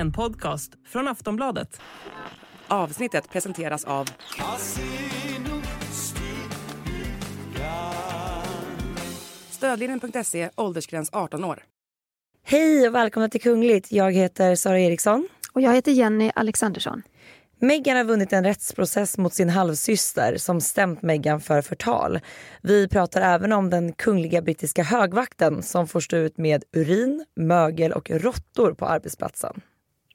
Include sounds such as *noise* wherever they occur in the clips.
en podcast från Aftonbladet. Avsnittet presenteras av... Stödlinjen.se, åldersgräns 18 år. Hej och välkomna till Kungligt. Jag heter Sara Eriksson. Och jag heter Jenny Alexandersson. Meghan har vunnit en rättsprocess mot sin halvsyster som stämt Meghan för förtal. Vi pratar även om den kungliga brittiska högvakten som får stå ut med urin, mögel och råttor på arbetsplatsen.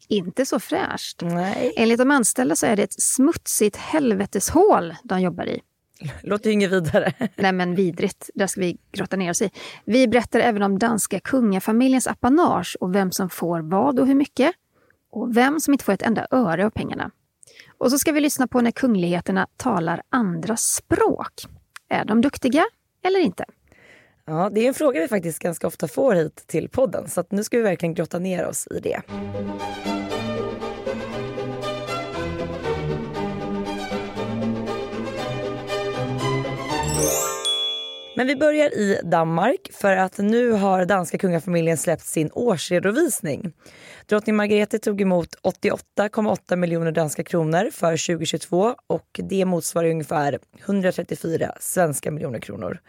Inte så fräscht. Nej. Enligt de anställda så är det ett smutsigt helveteshål de jobbar i. Låter ju inget vidare. *laughs* Nej men vidrigt, där ska vi grotta ner oss i. Vi berättar även om danska kungafamiljens apanage och vem som får vad och hur mycket. Och vem som inte får ett enda öre av pengarna. Och så ska vi lyssna på när kungligheterna talar andra språk. Är de duktiga eller inte? Ja, det är en fråga vi faktiskt ganska ofta får hit till podden så nu ska vi verkligen grotta ner oss i det. Men vi börjar i Danmark för att nu har danska kungafamiljen släppt sin årsredovisning. Drottning Margrethe tog emot 88,8 miljoner danska kronor för 2022 och det motsvarar ungefär 134 svenska miljoner kronor.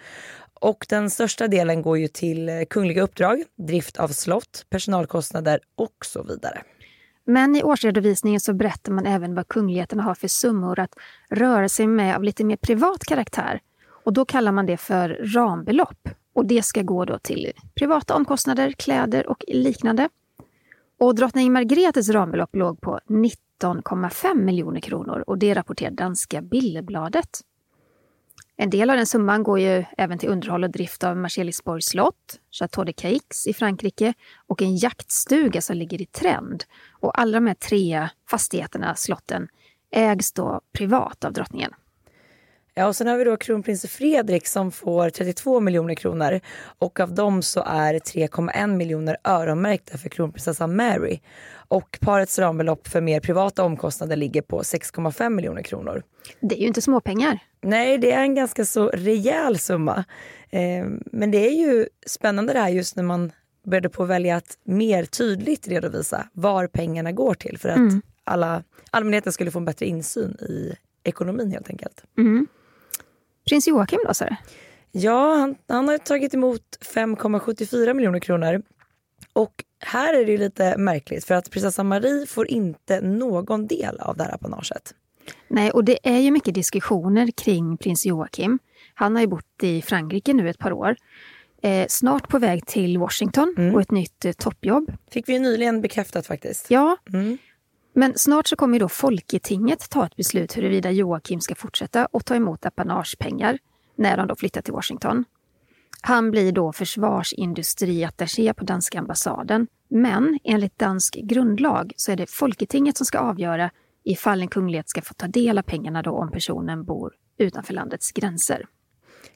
Och den största delen går ju till eh, kungliga uppdrag, drift av slott, personalkostnader och så vidare. Men i årsredovisningen så berättar man även vad kungligheterna har för summor att röra sig med av lite mer privat karaktär och då kallar man det för rambelopp. Och det ska gå då till privata omkostnader, kläder och liknande. Och drottning Margretes rambelopp låg på 19,5 miljoner kronor och det rapporterar danska Billebladet. En del av den summan går ju även till underhåll och drift av Marselisborgs slott, Chateau de Caix i Frankrike och en jaktstuga som ligger i trend. Och alla de här tre fastigheterna, slotten, ägs då privat av drottningen. Ja, och sen har vi då kronprins Fredrik som får 32 miljoner kronor och av dem så är 3,1 miljoner öronmärkta för kronprinsessan Mary. Och parets rambelopp för mer privata omkostnader ligger på 6,5 miljoner kronor. Det är ju inte småpengar. Nej, det är en ganska så rejäl summa. Eh, men det är ju spännande det här just när man började på att välja att mer tydligt redovisa var pengarna går till för att mm. alla, allmänheten skulle få en bättre insyn i ekonomin helt enkelt. Mm. Prins Joakim då, sa Ja, han, han har tagit emot 5,74 miljoner kronor. Och här är det lite märkligt för att prinsessan Marie får inte någon del av det här apanaget. Nej, och det är ju mycket diskussioner kring prins Joakim. Han har ju bott i Frankrike nu ett par år. Eh, snart på väg till Washington mm. och ett nytt eh, toppjobb. Fick vi ju nyligen bekräftat faktiskt. Ja. Mm. Men snart så kommer då Folketinget ta ett beslut huruvida Joakim ska fortsätta att ta emot apanagepengar när han då flyttar till Washington. Han blir då försvarsindustriattaché på danska ambassaden. Men enligt dansk grundlag så är det Folketinget som ska avgöra ifall en kunglighet ska få ta del av pengarna då om personen bor utanför landets gränser.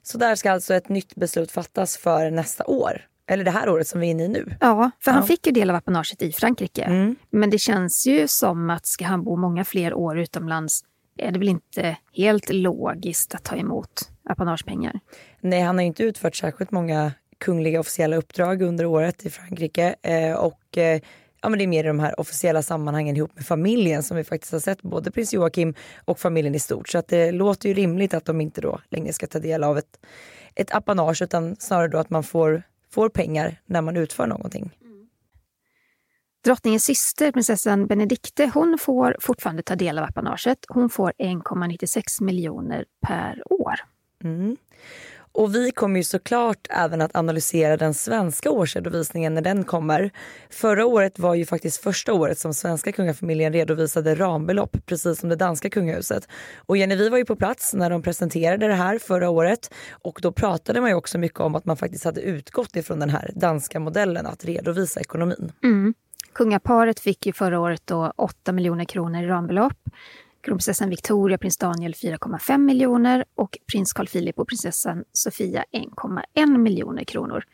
Så där ska alltså ett nytt beslut fattas för nästa år? Eller det här året som vi är inne i nu. Ja, för han fick ju del av apanaget i Frankrike. Mm. Men det känns ju som att ska han bo många fler år utomlands är det väl inte helt logiskt att ta emot apanagepengar. Nej, han har inte utfört särskilt många kungliga officiella uppdrag under året i Frankrike. Eh, och eh, ja, men det är mer i de här officiella sammanhangen ihop med familjen som vi faktiskt har sett både prins Joakim och familjen i stort. Så att det låter ju rimligt att de inte då längre ska ta del av ett, ett apanage utan snarare då att man får får pengar när man utför någonting. Mm. Drottningens syster, prinsessan Benedikte, hon får fortfarande ta del av apanaget. Hon får 1,96 miljoner per år. Mm. Och vi kommer ju såklart även att analysera den svenska årsredovisningen när den kommer. Förra året var ju faktiskt första året som svenska kungafamiljen redovisade rambelopp precis som det danska kungahuset. Och Jenny, vi var ju på plats när de presenterade det här förra året och då pratade man ju också mycket om att man faktiskt hade utgått ifrån den här danska modellen att redovisa ekonomin. Mm. Kungaparet fick ju förra året då 8 miljoner kronor i rambelopp. Kronprinsessan Victoria, prins Daniel 4,5 miljoner och prins Carl Philip och prinsessan Sofia 1,1 miljoner kronor.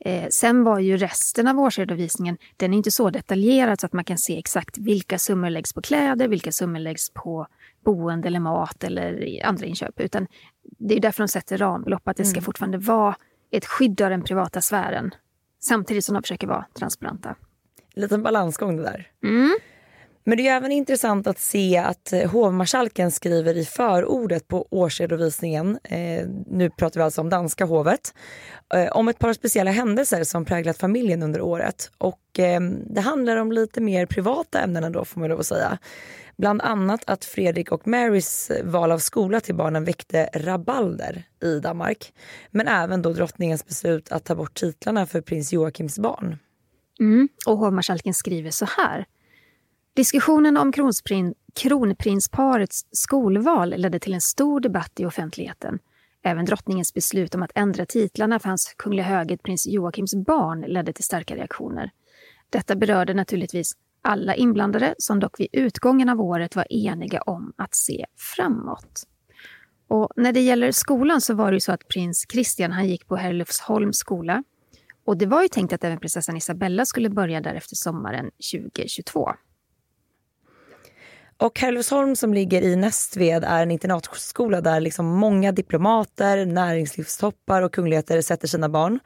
Eh, sen var ju resten av årsredovisningen, den är inte så detaljerad så att man kan se exakt vilka summor läggs på kläder, vilka summor läggs på boende eller mat eller andra inköp. Utan det är därför de sätter rambelopp, att det ska mm. fortfarande vara ett skydd av den privata sfären. Samtidigt som de försöker vara transparenta. liten balansgång det där. Mm. Men det är även intressant att se att eh, hovmarskalken skriver i förordet på årsredovisningen, eh, nu pratar vi alltså om danska hovet, eh, om ett par speciella händelser som präglat familjen under året. Och eh, det handlar om lite mer privata ämnen ändå får man lov att säga. Bland annat att Fredrik och Marys eh, val av skola till barnen väckte rabalder i Danmark. Men även då drottningens beslut att ta bort titlarna för prins Joakims barn. Mm. Och hovmarskalken skriver så här. Diskussionen om kronprin kronprinsparets skolval ledde till en stor debatt i offentligheten. Även drottningens beslut om att ändra titlarna för hans kungliga höghet prins Joakims barn ledde till starka reaktioner. Detta berörde naturligtvis alla inblandade som dock vid utgången av året var eniga om att se framåt. Och när det gäller skolan så var det ju så att prins Christian han gick på Herlufsholms skola. Och det var ju tänkt att även prinsessan Isabella skulle börja där efter sommaren 2022. Och Herlufsholm som ligger i Nästved är en internatskola där liksom många diplomater, näringslivstoppar och kungligheter sätter sina barn.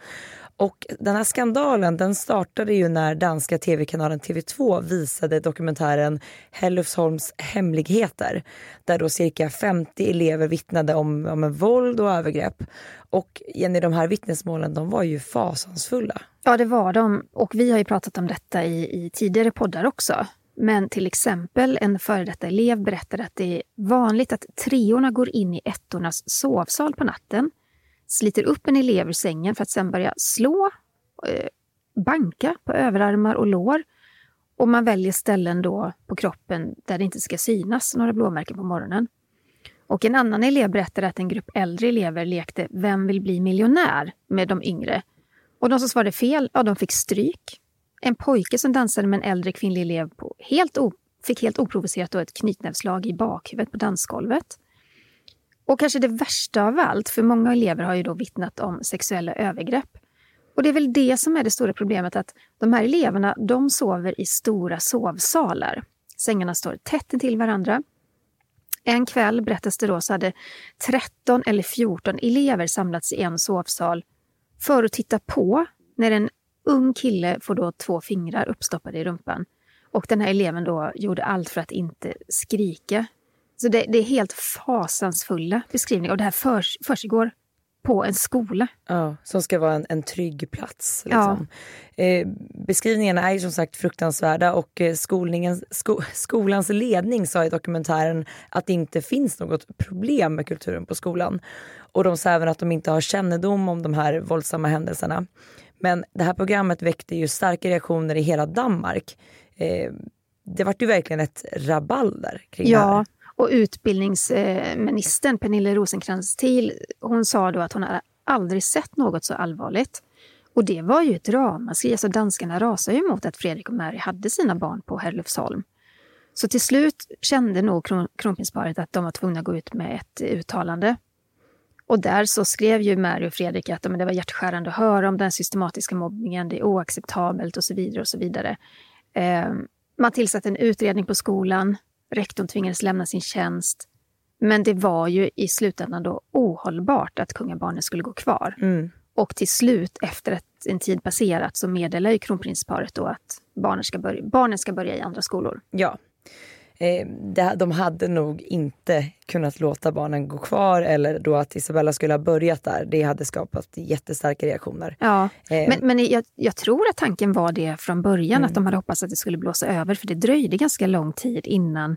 Och den här skandalen den startade ju när danska tv-kanalen TV2 visade dokumentären Hellufsholms hemligheter. Där då cirka 50 elever vittnade om, om en våld och övergrepp. Och Jenny, de här vittnesmålen de var ju fasansfulla. Ja, det var de. Och vi har ju pratat om detta i, i tidigare poddar också. Men till exempel en före detta elev berättade att det är vanligt att treorna går in i ettornas sovsal på natten, sliter upp en elev ur sängen för att sen börja slå, eh, banka på överarmar och lår. Och man väljer ställen då på kroppen där det inte ska synas några blåmärken på morgonen. Och en annan elev berättade att en grupp äldre elever lekte Vem vill bli miljonär? med de yngre. Och de som svarade fel, ja, de fick stryk en pojke som dansade med en äldre kvinnlig elev på helt fick helt oprovocerat då ett knytnävslag i bakhuvudet på dansgolvet. Och kanske det värsta av allt, för många elever har ju då vittnat om sexuella övergrepp. Och det är väl det som är det stora problemet, att de här eleverna de sover i stora sovsalar. Sängarna står tätt intill varandra. En kväll, berättas det då, så hade 13 eller 14 elever samlats i en sovsal för att titta på när en ung kille får då två fingrar uppstoppade i rumpan. Och den här eleven då gjorde allt för att inte skrika. Så det, det är helt fasansfulla beskrivningar. Och det här för, försiggår på en skola. Ja, som ska vara en, en trygg plats. Liksom. Ja. Eh, beskrivningarna är ju som sagt fruktansvärda och eh, skolningen, sko, skolans ledning sa i dokumentären att det inte finns något problem med kulturen på skolan. Och de sa även att de inte har kännedom om de här våldsamma händelserna. Men det här programmet väckte ju starka reaktioner i hela Danmark. Eh, det var ju verkligen ett rabalder kring ja. det här. Och utbildningsministern Pernille rosenkrantz thiel hon sa då att hon hade aldrig sett något så allvarligt. Och det var ju ett ramaskri. Alltså danskarna rasade ju emot att Fredrik och Mary hade sina barn på Herlufsholm. Så till slut kände nog kron kronprinsparet att de var tvungna att gå ut med ett uttalande. Och där så skrev ju Mary och Fredrik att men det var hjärtskärande att höra om den systematiska mobbningen, det är oacceptabelt och så vidare. och så vidare. Eh, man tillsatte en utredning på skolan, rektorn tvingades lämna sin tjänst. Men det var ju i slutändan då ohållbart att kungabarnen skulle gå kvar. Mm. Och till slut, efter att en tid passerat, så meddelar ju kronprinsparet då att barnen ska, börja, barnen ska börja i andra skolor. Ja, eh, de hade nog inte kunnat låta barnen gå kvar eller då att Isabella skulle ha börjat där. Det hade skapat jättestarka reaktioner. Ja, eh. men, men jag, jag, tror att tanken var det från början, mm. att de hade hoppats att det skulle blåsa över. För det dröjde ganska lång tid innan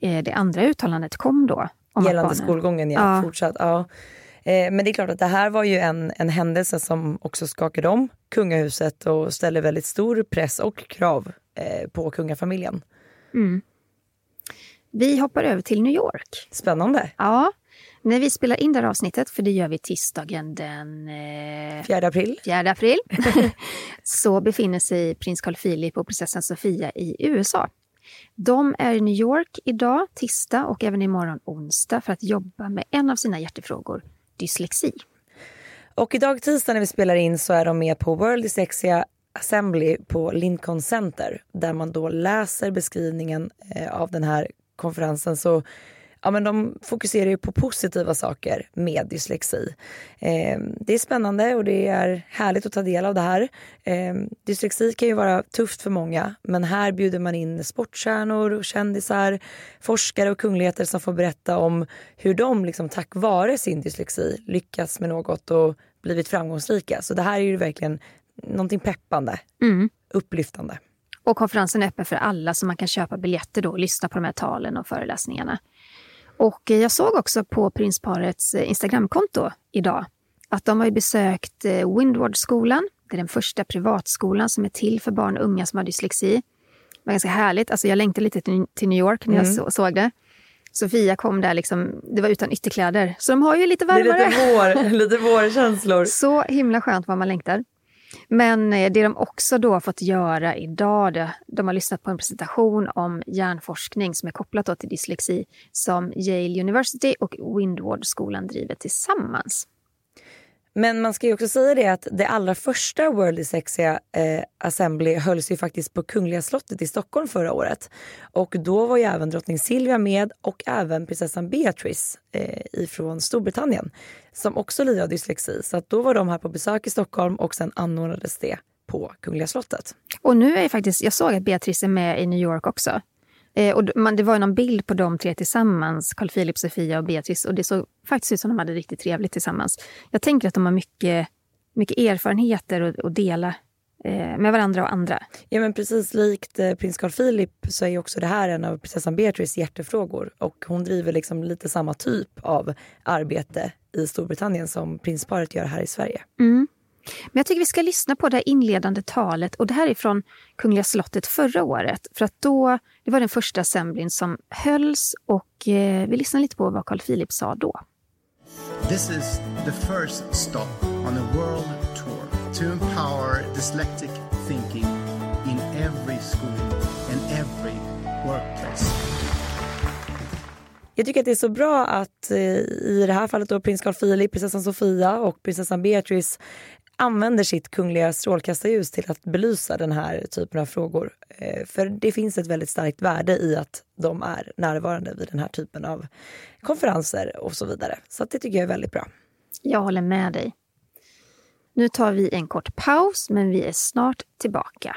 eh, det andra uttalandet kom då. Gällande barnen... skolgången, ja. ja. Fortsatt, ja. Eh, men det är klart att det här var ju en, en händelse som också skakade om kungahuset och ställer väldigt stor press och krav eh, på kungafamiljen. Mm. Vi hoppar över till New York. Spännande. Ja. När vi spelar in det här avsnittet, för det gör vi tisdagen den eh, 4 april, 4 april *laughs* så befinner sig prins Carl Philip och prinsessan Sofia i USA. De är i New York idag, tisdag och även imorgon onsdag för att jobba med en av sina hjärtefrågor, dyslexi. Och idag tisdag när vi spelar in så är de med på World Dyslexia Assembly på Lincoln Center där man då läser beskrivningen eh, av den här konferensen så ja, men de fokuserar ju på positiva saker med dyslexi. Eh, det är spännande och det är härligt att ta del av det här. Eh, dyslexi kan ju vara tufft för många men här bjuder man in sportstjärnor och kändisar, forskare och kungligheter som får berätta om hur de liksom, tack vare sin dyslexi lyckats med något och blivit framgångsrika. Så det här är ju verkligen någonting peppande, Mm. upplyftande. Och konferensen är öppen för alla så man kan köpa biljetter då och lyssna på de här talen och föreläsningarna. Och eh, jag såg också på prinsparets eh, Instagramkonto idag att de har besökt eh, Windward-skolan. Det är den första privatskolan som är till för barn och unga som har dyslexi. Det var ganska härligt. Alltså jag längtade lite till New York när jag Mm. så- såg det. Sofia kom där, liksom, det var utan ytterkläder. Så de har ju lite Det är varmare. lite, vår, *laughs* lite vårkänslor. Så himla skönt vad man längtar. Men eh, det de också då har fått göra idag, det, de har lyssnat på en presentation om hjärnforskning som är kopplat till dyslexi som Yale University och Windward-skolan driver tillsammans. Men man ska ju också säga det att det allra första World Dyslexia eh, Assembly hölls ju faktiskt på Kungliga slottet i Stockholm förra året. Och då var ju även drottning Silvia med och även prinsessan Beatrice eh, ifrån Storbritannien som också lider av dyslexi. Så att då var de här på besök i Stockholm och sen anordnades det på Kungliga slottet. Och nu är faktiskt, jag såg att Beatrice är med i New York också. Eh, och man, det var ju någon bild på de tre tillsammans, Carl Philip, Sofia och Beatrice. Och det såg faktiskt ut som de hade riktigt trevligt tillsammans. Jag tänker att de har mycket, mycket erfarenheter att, att dela eh, med varandra och andra. Ja men precis likt eh, prins Carl Philip så är också det här en av prinsessan Beatrice hjärtefrågor och hon driver liksom lite samma typ av arbete i Storbritannien som prinsparet gör här i Sverige. Mm. Men jag tycker vi ska lyssna på det här inledande talet. Och Det här är från Kungliga slottet förra året. För att då, Det var den första assemblyn som hölls och eh, vi lyssnar lite på vad Carl Philip sa då. This is the first stop on a world tour to empower dyslexic thinking in every school and every workplace. Jag tycker att det är så bra att eh, i det här fallet då prins Carl Philip, prinsessan Sofia och prinsessan Beatrice använder sitt kungliga strålkastarljus till att belysa den här typen av frågor. Eh, för det finns ett väldigt starkt värde i att de är närvarande vid den här typen av konferenser och så vidare. Så det tycker jag är väldigt bra. Jag håller med dig. Nu tar vi en kort paus, men vi är snart tillbaka.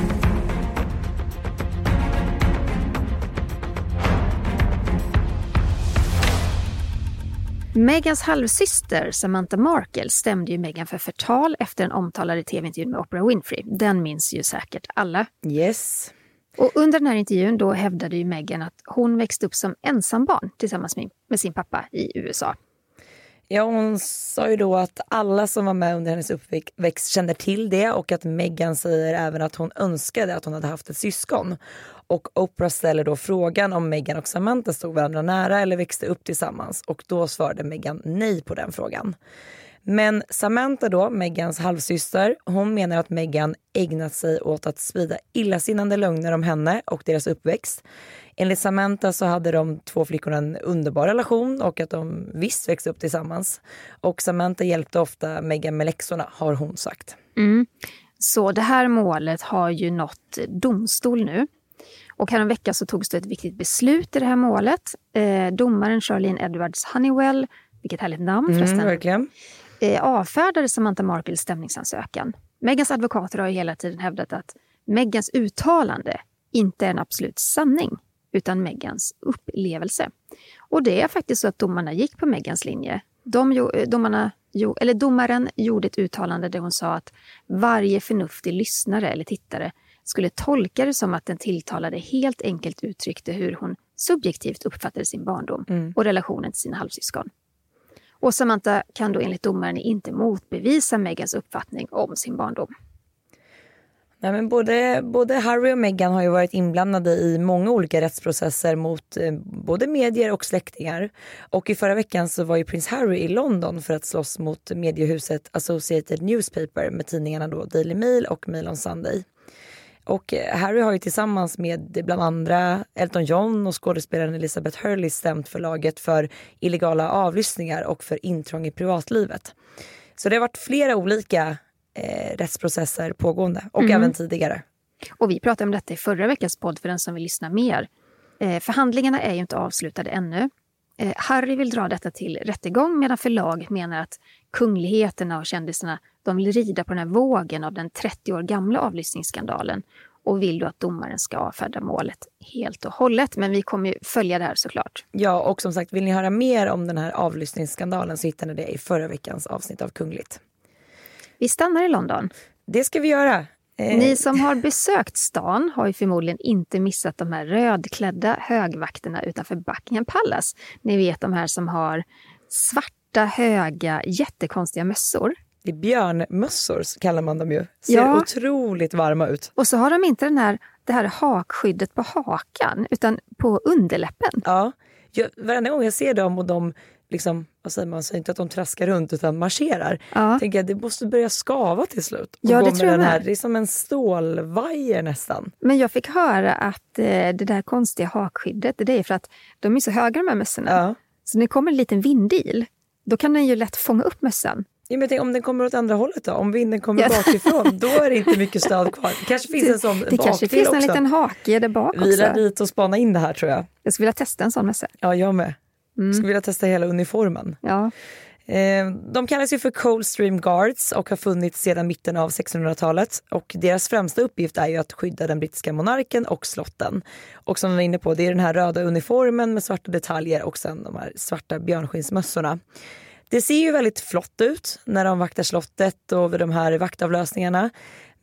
Megans halvsyster Samantha Markle stämde ju Meghan för förtal efter den omtalade tv-intervjun med Oprah Winfrey. Den minns ju säkert alla. Yes. Och under den här intervjun då hävdade ju Meghan att hon växte upp som ensambarn tillsammans med sin pappa i USA. Ja, hon sa ju då att alla som var med under hennes uppväxt kände till det och att Meghan säger även att hon önskade att hon hade haft ett syskon. Och Oprah ställer då frågan om Meghan och Samantha stod varandra nära eller växte upp tillsammans och då svarade Meghan nej på den frågan. Men Samantha då, Megans halvsyster, hon menar att Meghan ägnat sig åt att sprida illasinnande lögner om henne och deras uppväxt. Enligt Samantha så hade de två flickorna en underbar relation och att de visst växte upp tillsammans. Och Samantha hjälpte ofta Meghan med läxorna, har hon sagt. Mm. Så det här målet har ju nått domstol nu. Och häromveckan så togs det ett viktigt beslut i det här målet. Eh, domaren Charlene Edwards Honeywell, vilket härligt namn förresten, Mm, verkligen. Eh, avfärdade Samantha Markles stämningsansökan. Megans advokater har hela tiden hävdat att Megans uttalande inte är en absolut sanning, utan Megans upplevelse. Och det är faktiskt så att domarna gick på Megans linje. De, eh, domarna, eller domaren gjorde ett uttalande där hon sa att varje förnuftig lyssnare eller tittare skulle tolka det som att den tilltalade helt enkelt uttryckte hur hon subjektivt uppfattade sin barndom och relationen till sina halvsyskon. Och Samantha kan då enligt domaren inte motbevisa Megans uppfattning om sin barndom. Nej, men både, både Harry och Meghan har ju varit inblandade i många olika rättsprocesser mot eh, både medier och släktingar. Och i förra veckan så var ju prins Harry i London för att slåss mot mediehuset Associated Newspaper med tidningarna då Daily Mail och Mail on Sunday. Och eh, Harry har ju tillsammans med bland andra Elton John och skådespelaren Elizabeth Hurley stämt förlaget för illegala avlyssningar och för intrång i privatlivet. Så det har varit flera olika eh, rättsprocesser pågående och även tidigare. Och vi pratade om detta i förra veckans podd för den som vill lyssna mer. Eh, förhandlingarna är ju inte avslutade ännu. Eh, Harry vill dra detta till rättegång medan förlaget menar att kungligheterna och kändisarna de vill rida på den här vågen av den 30 år gamla avlyssningsskandalen och vill då att domaren ska avfärda målet helt och hållet. Men vi kommer ju följa det här såklart. Ja, och som sagt, vill ni höra mer om den här avlyssningsskandalen så hittar ni det i förra veckans avsnitt av Kungligt. Vi stannar i London. Det ska vi göra. Eh, Ni som har besökt stan har ju förmodligen inte missat de här rödklädda högvakterna utanför Buckingham Palace. Ni vet de här som har svarta, höga, jättekonstiga mössor. Det är björnmössor kallar man dem ju. Ser Ja. otroligt varma ut. Och så har de inte den här, det här hakskyddet på hakan, utan på underläppen. Ja, jag, varenda gång jag ser dem och de liksom, vad säger man, säger inte att de traskar runt utan marscherar. Ja. Tänker jag det måste börja skava till slut. Och Ja, det tror jag den här, det är som en stålvajer nästan. Men jag fick höra att eh, det där konstiga hakskyddet, det är för att de är så höga de här mössorna. Ja. Så när det kommer en liten vindil, då kan den ju lätt fånga upp mössan. Ja, men jag tänker, om den kommer åt andra hållet då? Om vinden kommer Ja. bakifrån, då är det inte mycket stöd kvar. Det kanske *laughs* finns en sån Det kanske finns en också. liten hake där bak också. dit och spana in det här tror jag. Jag skulle vilja testa en sån mössa. Ja, jag med. Mm. Skulle vilja testa hela uniformen. Ja. Eh, de kallas ju för Coldstream Guards och har funnits sedan mitten av 1600-talet. Och deras främsta uppgift är ju att skydda den brittiska monarken och slotten. Och som vi är inne på, det är den här röda uniformen med svarta detaljer och sen de här svarta björnskinnsmössorna. Det ser ju väldigt flott ut när de vaktar slottet och vid de här vaktavlösningarna.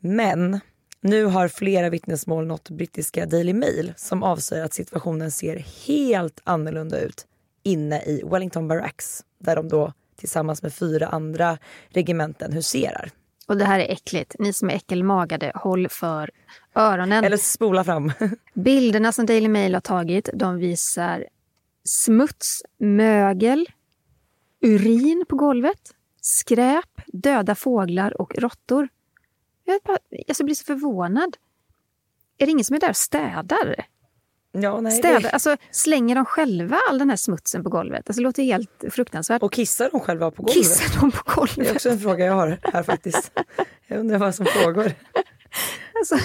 Men nu har flera vittnesmål nått brittiska Daily Mail som avslöjar att situationen ser helt annorlunda ut inne i Wellington Barracks där de då tillsammans med fyra andra regementen huserar. Och det här är äckligt. Ni som är äckelmagade, håll för öronen. Eller spola fram. *laughs* Bilderna som Daily Mail har tagit, de visar smuts, mögel, urin på golvet, skräp, döda fåglar och råttor. Jag, bara, jag blir så förvånad. Är det ingen som är där och städar? Ja, nej, städar? det... Alltså, slänger de själva all den här smutsen på golvet? Alltså, det låter helt fruktansvärt. Och kissar de själva på golvet? Kissar de på Det är golvet? också en fråga jag har här faktiskt. Jag undrar vad som pågår. Alltså,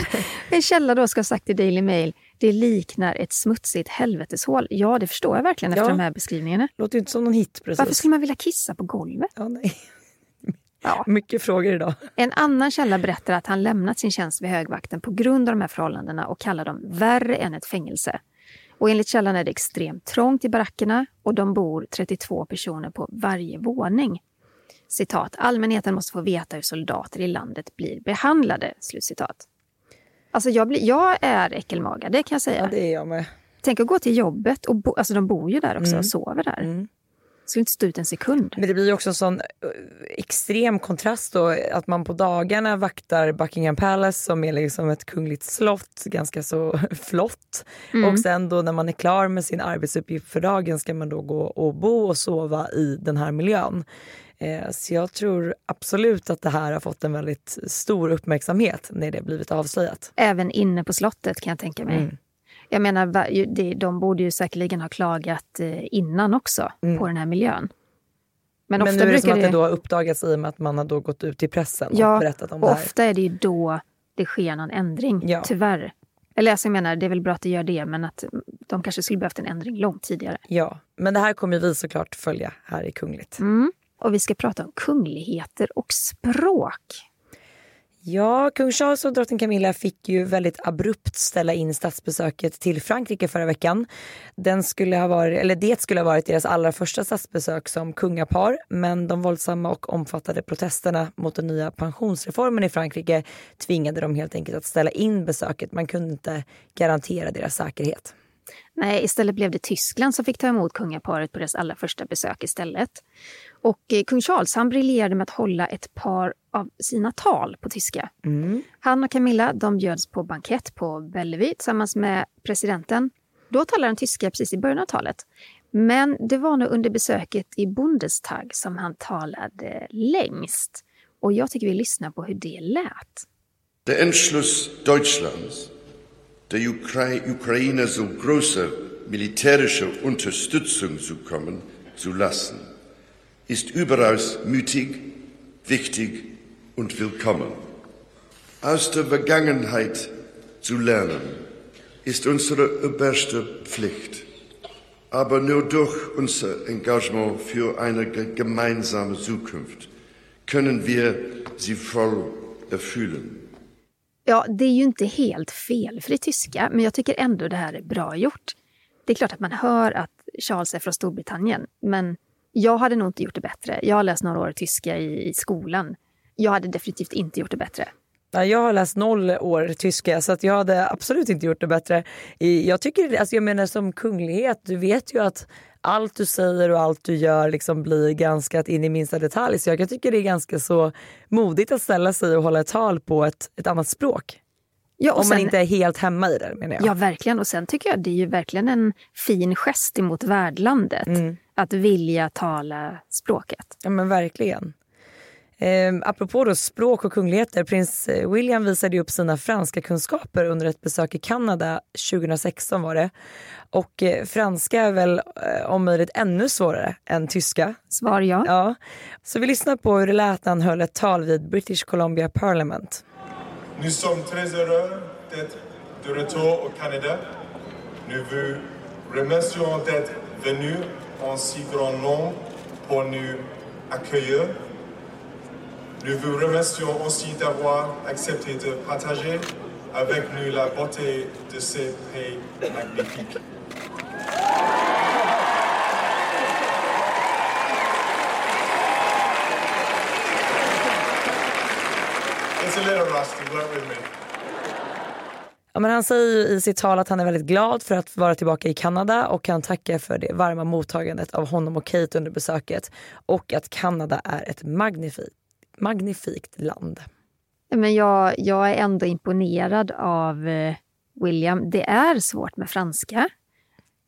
en källa då ska ha sagt i Daily Mail, det liknar ett smutsigt helveteshål. Ja, det förstår jag verkligen efter Ja. de här beskrivningarna. Låter ju inte som någon hit precis. Varför skulle man vilja kissa på golvet? ja, nej. Ja. Mycket frågor idag. En annan källa berättar att han lämnat sin tjänst vid högvakten på grund av de här förhållandena och kallar dem värre än ett fängelse. Och enligt källan är det extremt trångt i barackerna och de bor 32 personer på varje våning. Citat, allmänheten måste få veta hur soldater i landet blir behandlade. Slutcitat. Alltså jag, blir, jag är äckelmaga, det kan jag säga. Ja, det är jag med. Tänk att gå till jobbet, och bo, alltså de bor ju där också och sover där. Mm. Skulle inte stå ut en sekund. Men det blir också en sån eh, extrem kontrast då att man på dagarna vaktar Buckingham Palace som är liksom ett kungligt slott, ganska så *laughs* flott. Och sen då när man är klar med sin arbetsuppgift för dagen ska man då gå och bo och sova i den här miljön. Eh, Så jag tror absolut att det här har fått en väldigt stor uppmärksamhet när det blivit avslöjat. Även inne på slottet kan jag tänka mig. Mm. Jag menar, de borde ju säkerligen ha klagat eh, innan också på den här miljön. Men, Mm. Men ofta nu är det som att det då har uppdagats i och med att man har då gått ut till pressen och ja, berättat om och det här. ofta är det ju då det sker någon ändring, Ja. tyvärr. Eller alltså, jag menar, det är väl bra att det gör det, men att de kanske skulle behövt en ändring långt tidigare. Ja, men det här kommer vi såklart följa här i Kungligt. Mm. Och vi ska prata om kungligheter och språk. Ja, kung Charles och drottning Camilla fick ju väldigt abrupt ställa in statsbesöket till Frankrike förra veckan. Den skulle ha varit, eller det skulle ha varit deras allra första statsbesök som kungapar men de våldsamma och omfattande protesterna mot den nya pensionsreformen i Frankrike tvingade dem helt enkelt att ställa in besöket. Man kunde inte garantera deras säkerhet. Nej, istället blev det Tyskland som fick ta emot kungaparet på deras allra första besök istället. Och eh, kung Charles han briljerade med att hålla ett par av sina tal på tyska. Han och Camilla de bjöds på bankett på Bellevue tillsammans med presidenten. Då talade han tyska precis i början av talet. Men det var nog under besöket i Bundestag som han talade längst. Och jag tycker vi lyssnar på hur det lät. Der Entschluss Deutschlands, der Ukra Ukraine so große militärische Unterstützung zukommen zu lassen, ist überaus mütig, wichtig und willkommen. Aus der Vergangenheit zu lernen, ist unsere oberste Pflicht. Aber nur durch unser Engagement für eine ge- gemeinsame Zukunft können wir sie voll erfüllen. Ja, det är ju inte helt felfri tyska, men jag tycker ändå det här är bra gjort. Det är klart att man hör att Charles är från Storbritannien, men jag hade nog inte gjort det bättre. Jag har läst några år tyska i, i skolan. Jag hade definitivt inte gjort det bättre. Jag har läst noll år tyska så att jag hade absolut inte gjort det bättre. Jag tycker, alltså jag menar som kunglighet, du vet ju att allt du säger och allt du gör liksom blir granskat in i minsta detalj. Så jag tycker det är ganska så modigt att ställa sig och hålla ett tal på ett, ett annat språk. Ja, och Om man sen- inte är helt hemma i det menar jag. Ja, verkligen. Och sen tycker jag det är ju verkligen en fin gest emot värdlandet. Att vilja tala språket. Ja men verkligen. Eh, apropå då språk och kungligheter, prins eh, William visade ju upp sina franska kunskaper under ett besök i Kanada 2016 var det. Och eh, franska är väl eh, om möjligt ännu svårare än tyska. Svar ja. Ja. Så vi lyssnar på hur det lät när han höll ett tal vid British Columbia Parliament. Nous sommes très heureux d'être de retour au Canada. Nous vous remercions d'être venus en si grand nombre pour nous accueillir. Nous vous remercions aussi d'avoir accepté de partager avec nous la beauté de ces pays magnifiques. It's a little rusty, work with me. Ja, men han säger ju i sitt tal att han är väldigt glad för att vara tillbaka i Kanada och han tackar för det varma mottagandet av honom och Kate under besöket. Och att Kanada är ett magnifikt, magnifikt land. Men jag, jag är ändå imponerad av eh, William. Det är svårt med franska.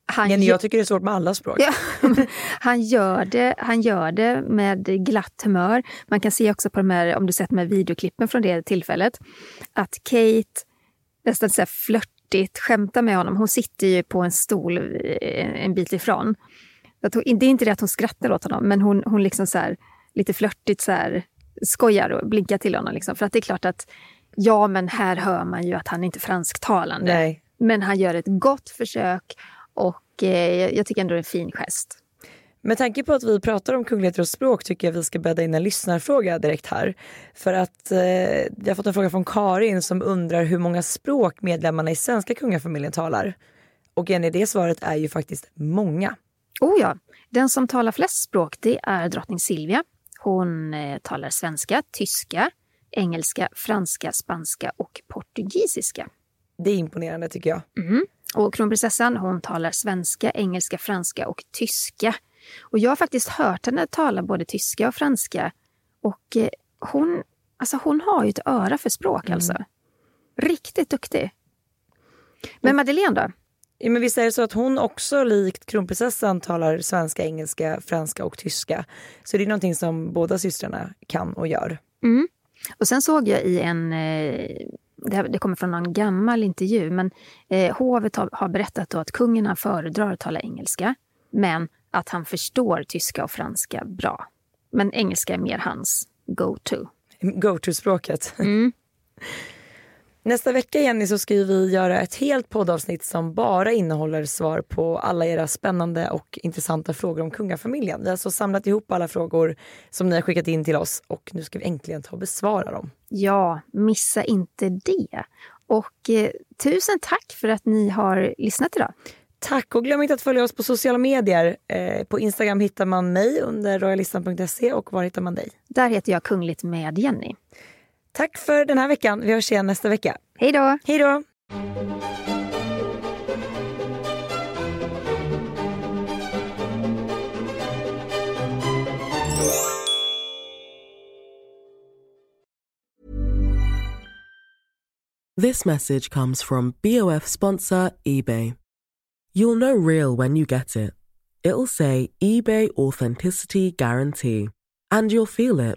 Han, gö- jag tycker det är svårt med alla språk. Ja, men *laughs* han, gör det, han gör det med glatt humör. Man kan se också på de här, om du sett här videoklippen från det tillfället, att Kate nästan så här flörtigt skämtar med honom. Hon sitter ju på en stol eh, en bit ifrån. Hon, det är inte det att hon skrattar åt honom, men hon, hon liksom så här, lite flörtigt så här, skojar och blinkar till honom. Liksom. För att det är klart att, ja men här hör man ju att han inte är fransktalande. Nej. Men han gör ett gott försök och eh, jag- tycker ändå det är en fin gest. Med tanke på att vi pratar om kungligheter och språk tycker jag vi ska bädda in en lyssnarfråga direkt här. För att eh, jag har fått en fråga från Karin som undrar hur många språk medlemmarna i svenska kungafamiljen talar. Och Jenny, det svaret är ju faktiskt många. Oh ja, den som talar flest språk det är drottning Silvia. Hon eh, talar svenska, tyska, engelska, franska, spanska och portugisiska. Det är imponerande tycker jag. Och kronprinsessan hon talar svenska, engelska, franska och tyska. Och jag har faktiskt hört henne tala både tyska och franska. Och eh, hon, alltså hon har ju ett öra för språk alltså. Riktigt duktig. Men Madeleine då? Ja, men visst är det så att hon också likt kronprinsessan talar svenska, engelska, franska och tyska. Så det är någonting som båda systrarna kan och gör. Och sen såg jag i en, eh, det, kommer från någon gammal intervju, men eh, hovet har, berättat att kungen han föredrar att tala engelska, men att han förstår tyska och franska bra. Men engelska är mer hans go-to. Go-to-språket. *laughs* Nästa vecka Jenny så ska vi göra ett helt poddavsnitt som bara innehåller svar på alla era spännande och intressanta frågor om kungafamiljen. Vi har alltså samlat ihop alla frågor som ni har skickat in till oss och nu ska vi äntligen ta och besvara dem. Ja, missa inte det. Och eh, tusen tack för att ni har lyssnat idag. Tack och glöm inte att följa oss på sociala medier. Eh, på Instagram hittar man mig under royalistan.se och var hittar man dig? Där heter jag Kungligt med Jenny. Tack för den här veckan. Vi hörs igen nästa vecka. Hej då! Hej då! This message comes from BOF sponsor eBay. You'll know real when you get it. It'll say eBay Authenticity Guarantee, and you'll feel it.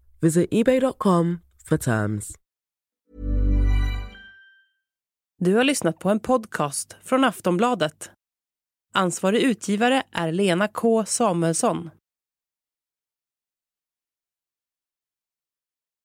Visit eBay.com for terms. Du har lyssnat på en podcast från Aftonbladet. Ansvarig utgivare är Lena K Samuelsson.